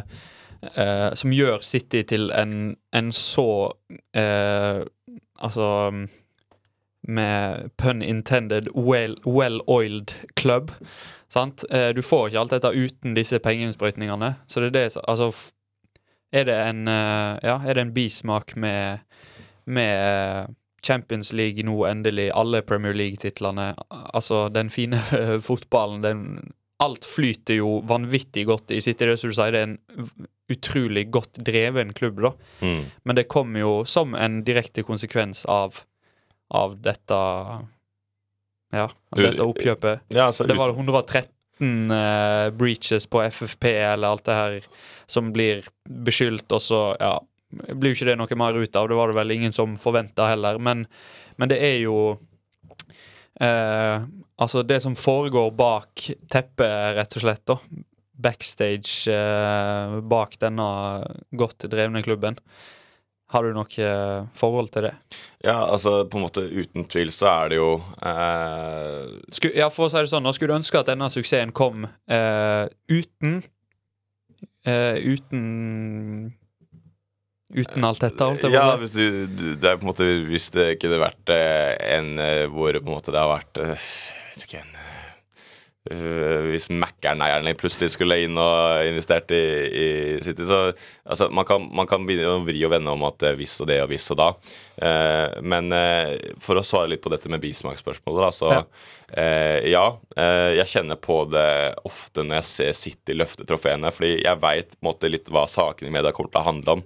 eh, Som gjør City til en, en så eh, Altså med pun intended well-oiled well club. Sant? Eh, du får ikke alt dette uten disse pengeinnsprøytningene. Så det er det Altså er det en, ja, er det en bismak med, med Champions League nå, endelig? Alle Premier League-titlene. Altså, den fine fotballen, den Alt flyter jo vanvittig godt i City. Det er en utrolig godt dreven klubb, da. Mm. Men det kommer jo som en direkte konsekvens av, av dette Ja, dette oppkjøpet. Ja, altså, det var 113 uh, breaches på FFP eller alt det her som blir beskyldt, og så ja, blir jo ikke det noe mer ut av. Det var det vel ingen som forventa heller. Men, men, det er jo uh, Altså, det som foregår bak teppet, rett og slett, da. Backstage uh, bak denne godt drevne klubben. Har du noe forhold til det? Ja, altså på en måte uten tvil så er det jo eh... Sku, Ja, for å si det sånn, nå skulle du ønske at denne suksessen kom eh, uten eh, uten Uten alt dette? Alt det ja, hvis, du, du, det måte, hvis det kunne vært uh, en uh, hvor på en måte det har vært Jeg vet ikke en hvis Mækkern-eierne plutselig skulle inn og investert i, i City, så altså, man, kan, man kan begynne å vri og vende om at hvis og det og hvis og da. Eh, men eh, for å svare litt på dette med bismaksspørsmålet, da, så ja. Eh, ja jeg kjenner på det ofte når jeg ser City løfte trofeene, fordi jeg veit litt hva sakene i media kommer til å handle om.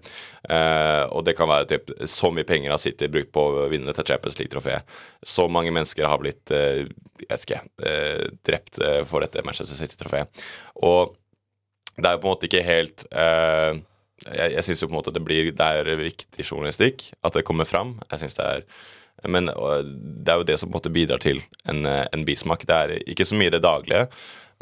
og det kan være typ, så mye penger har City brukt på å vinne dette Champions League-trofeet. Så mange mennesker har blitt jeg vet ikke, drept for dette Manchester City-trofeet. Og det er jo på en måte ikke helt eh, jeg, jeg syns jo på en måte det blir Det er viktig journalistikk at det kommer fram. Jeg synes det er men det er jo det som på en måte bidrar til en, en bismak. Det er ikke så mye det daglige,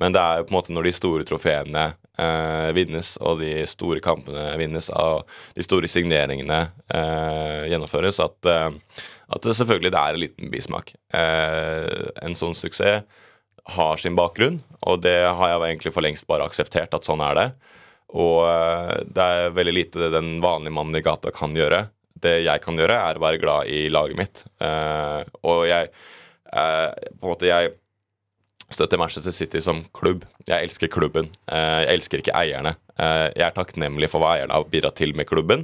men det er jo på en måte når de store trofeene eh, vinnes, og de store kampene vinnes, og de store signeringene eh, gjennomføres, at, eh, at, det selvfølgelig det er en liten bismak. Eh, en sånn suksess har sin bakgrunn, og det har jeg egentlig for lengst bare akseptert at sånn er det. Og eh, det er veldig lite den vanlige mannen i gata kan gjøre. Det jeg kan gjøre, er å være glad i laget mitt. Uh, og jeg uh, På en måte jeg støtter Manchester City som klubb. Jeg elsker klubben. Uh, jeg elsker ikke eierne. Jeg er takknemlig for hva eierne har bidratt til med klubben.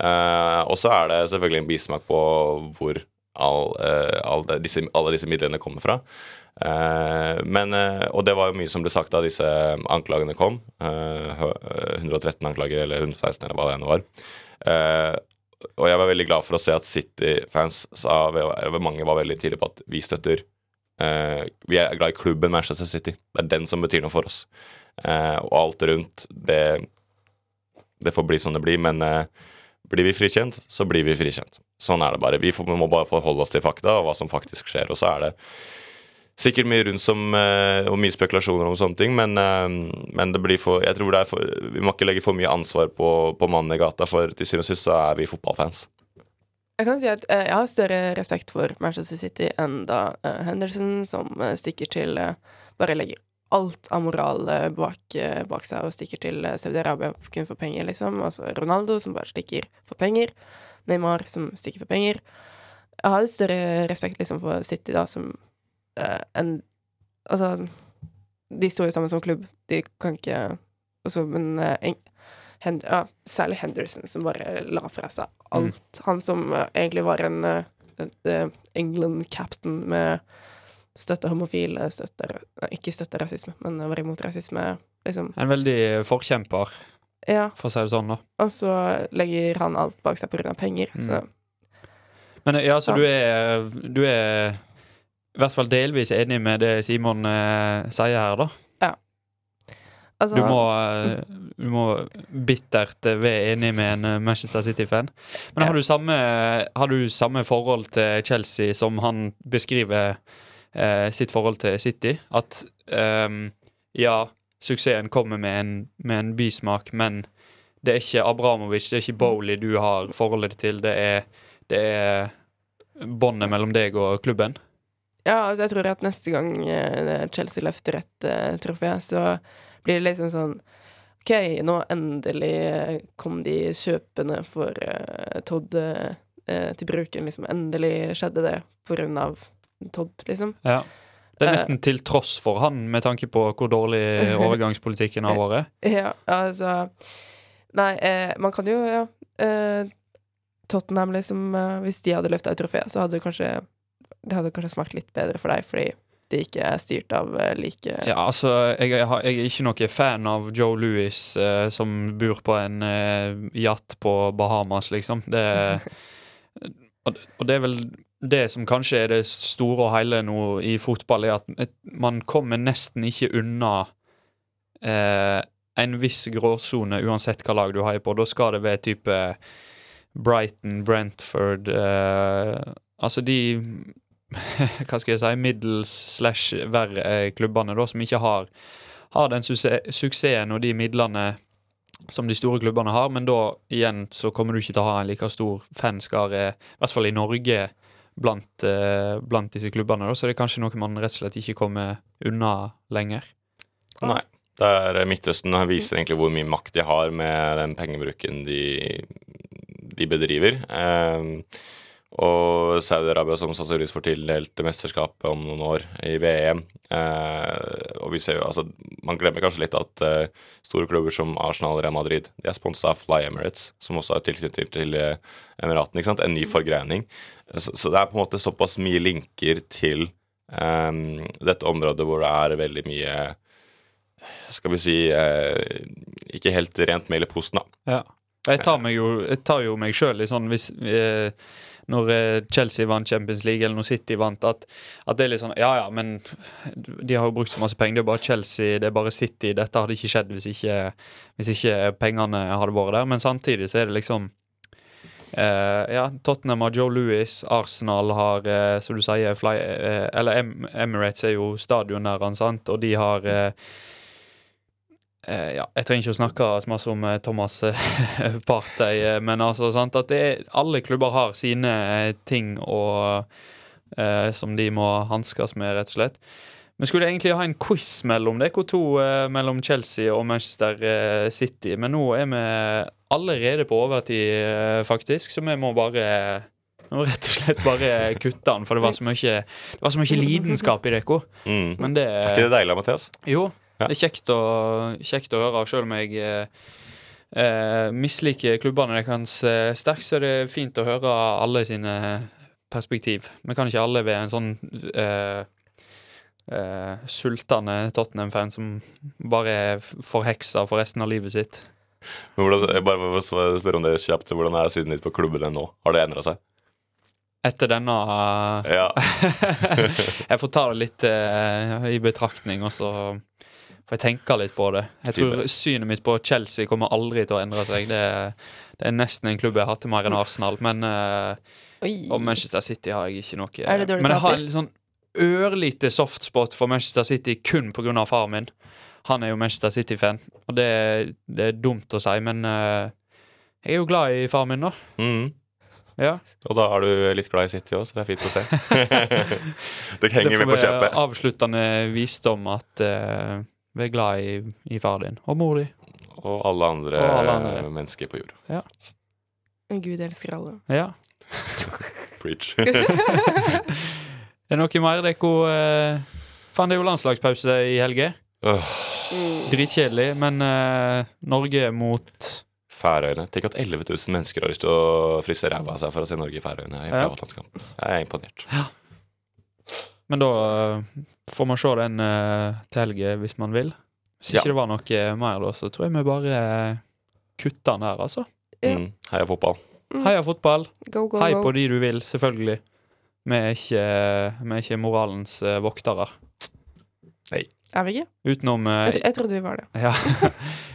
Og så er det selvfølgelig en bismak på hvor all, all disse, alle disse midlene kommer fra. Men, og det var jo mye som ble sagt da disse anklagene kom. Eh, 113 anklager, eller 116, eller hva det nå var. Og jeg var veldig glad for å se at City-fans sa Mange var veldig tidlig på at vi støtter uh, Vi er glad i klubben Manchester City. Det er den som betyr noe for oss. Uh, og alt rundt, det Det får bli som det blir, men uh, blir vi frikjent, så blir vi frikjent. Sånn er det bare. Vi får, må bare forholde oss til fakta og hva som faktisk skjer. Og så er det sikkert mye rundt som, eh, og mye spekulasjoner om sånne ting, men, eh, men det blir for Jeg tror det er for Vi må ikke legge for mye ansvar på, på mannen i gata, for til syvende og sist så er vi fotballfans. Jeg kan si at eh, jeg har større respekt for Manchester City enn da Henderson, som stikker til Bare legger alt av moral bak, bak seg og stikker til Saudi-Arabia kun for penger, liksom. Altså Ronaldo, som bare stikker for penger. Neymar, som stikker for penger. Jeg har større respekt liksom for City, da, som eh, en Altså, de står jo sammen som klubb. De kan ikke Altså, men uh, en, Hend, ja, særlig Henderson, som bare la fra seg alt. Han som uh, egentlig var en uh, England-captain med støtte homofile, støtter Ikke støtte rasisme, men var imot rasisme, liksom. En veldig forkjemper, Ja. for å si det sånn, da. Og så legger han alt bak seg av penger. Mm. Så Men ja, så du er Du er i hvert fall delvis enig med det Simon eh, sier her, da. altså Du må, eh, du må bittert eh, være enig med en eh, Manchester City-fan. Men har, du samme, har du samme forhold til Chelsea som han beskriver eh, sitt forhold til City? At ehm, ja, suksessen kommer med en, med en bismak, men det er ikke Abramovic, det er ikke Bowley du har forholdet til. Det er, det er båndet mellom deg og klubben. Ja, altså jeg tror at neste gang eh, Chelsea løfter et uh, trofé, så blir det liksom sånn OK, nå endelig eh, kom de kjøpene for uh, Todd eh, til bruken, liksom. Endelig skjedde det på grunn av Todd, liksom. Ja. Det er nesten til tross for han, med tanke på hvor dårlig overgangspolitikken har vært. Ja, altså Nei, man kan jo, ja Tottenham, liksom Hvis de hadde løfta et trofé, så hadde kanskje Det hadde kanskje smakt litt bedre for deg, fordi det ikke er styrt av eh, like Ja, altså, jeg, jeg, har- jeg er ikke noe fan av Joe Louis eh, som bor på en eh, yacht på Bahamas, liksom. Det, og, og det er vel det som kanskje er det store og hele nå i fotball, er at et, man kommer nesten ikke unna eh, en viss gråsone uansett hva lag du heier på. Da skal det være type Brighton, Brentford eh, Altså de hva skal jeg si, middels slash verre eh, klubbene, da, som ikke har, har den suksessen og de midlene som de store klubbene har, men da igjen så kommer du ikke til å ha en like stor fanskare, i hvert fall i Norge, blant, eh, blant disse klubbene. Da, så det er kanskje noe man rett og slett ikke kommer unna lenger. Nei. Der er Midtøsten viser egentlig hvor mye makt de har med den pengebruken de, de bedriver. Eh, og Saudi-Arabia som sannsynligvis får tildelt mesterskapet om noen år i VM. Eh, og vi ser jo, altså, Man glemmer kanskje litt at eh, store klubber som Arsenal og Real Madrid de er sponsa av Fly Emirates, som også er tilknyttet til, til eh, Emiratene. ikke sant? En ny forgreining. Så, så det er på en måte såpass mye linker til eh, dette området hvor det er veldig mye skal vi si eh, ikke helt rent mel i posten, da. Ja. Jeg tar, jo, jeg tar jo meg sjøl i sånn hvis eh, Når eh, Chelsea vant Champions League, eller når City vant, at, at det er litt sånn Ja ja, men de har jo brukt så masse penger. Det er bare Chelsea, det er bare City. Dette hadde ikke skjedd hvis ikke, hvis ikke pengene hadde vært der. Men samtidig så er det liksom eh, Ja, Tottenham har Joe Louis, Arsenal har, eh, som du sier, Fly, eh, Eller em Emirates er jo stadion sant, og de har eh, ja, jeg trenger ikke å snakke så masse om eh, Thomas eh, Partey, eh, men altså sant, at det er, alle klubber har sine ting og, eh, som de må hanskes med, rett og slett. Vi skulle egentlig ha en quiz mellom dere to, eh, mellom Chelsea og Manchester City. Men nå er vi allerede på overtid, faktisk, så vi må bare må rett og slett bare kutte den, for det var så mye, det var så mye lidenskap i dere. Mm. Men det Er ikke det deilig, Mathias? Jo, Ja. det er kjekt å, kjekt å høre, selv om jeg eh, eh, misliker klubbene deres eh, sterkt, så er det fint å høre alle sine perspektiv. Vi kan ikke alle være en sånn eh, eh, sultende Tottenham-fan som bare er forheksa for resten av livet sitt. Men hvordan, jeg bare spørre om det kjapt. Hvordan er siden ditt på klubbene nå? Har det endra seg? Etter denne Ja. Jeg får ta det litt uh, i betraktning, og så får jeg tenker litt på det. Jeg tror synet mitt på Chelsea kommer aldri til å endre seg. Det, er- det er nesten en klubb jeg har hatt mer enn Arsenal, men eh, Og Manchester City har jeg ikke noe Er det Men jeg har en litt sånn ørlite softspot for Manchester City kun pga. faren min. Han er jo Manchester City-fan, og det, det er dumt å si, men eh, jeg er jo glad i faren min, da. Mm. Ja. Og da er du litt glad i City òg, så det er fint å se. det henger med på kjøpet. avsluttende visdom at uh, vi er glad i, i far din og mor di. Og alle andre, Og alle andre. mennesker på jord. Ja. Gud elsker alle. Ja. Preach. Er det noe mer dere uh, Faen, det er jo landslagspause i helga. Åh, Dritkjedelig, men eh, Norge mot Færøyene. Tenk at 11 000 mennesker har lyst til å Frise ræva av seg for å se Norge i Færøyene i Ja. Jeg er imponert. Ja. Men da eh, får man se den uh, til helga hvis man vil. Hvis Ja. ikke det var noe mer, da, så tror jeg vi bare uh, kutter den her, altså. Ja. Mm. Heia fotball. Heia fotball. Go, go, Hei go. på de du vil, selvfølgelig. Vi er ikke, vi er ikke moralens voktere. voktere. Er vi ikke? Utenom eh, Jeg, jeg trodde vi var det. Ja.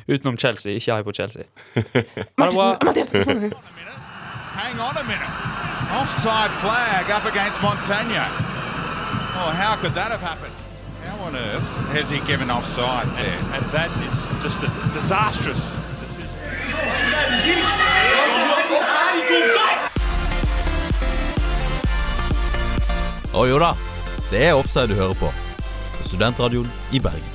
Utenom Chelsea. Ikke hei på Chelsea. Ha det bra. Mathias! Hang on a minute. Offside flag up against Montagna. Oh, how could that have happened? How on earth has he given offside there? And that is just a disastrous decision. Å jo da, det er offside du hører på. På Studentradioen i Bergen.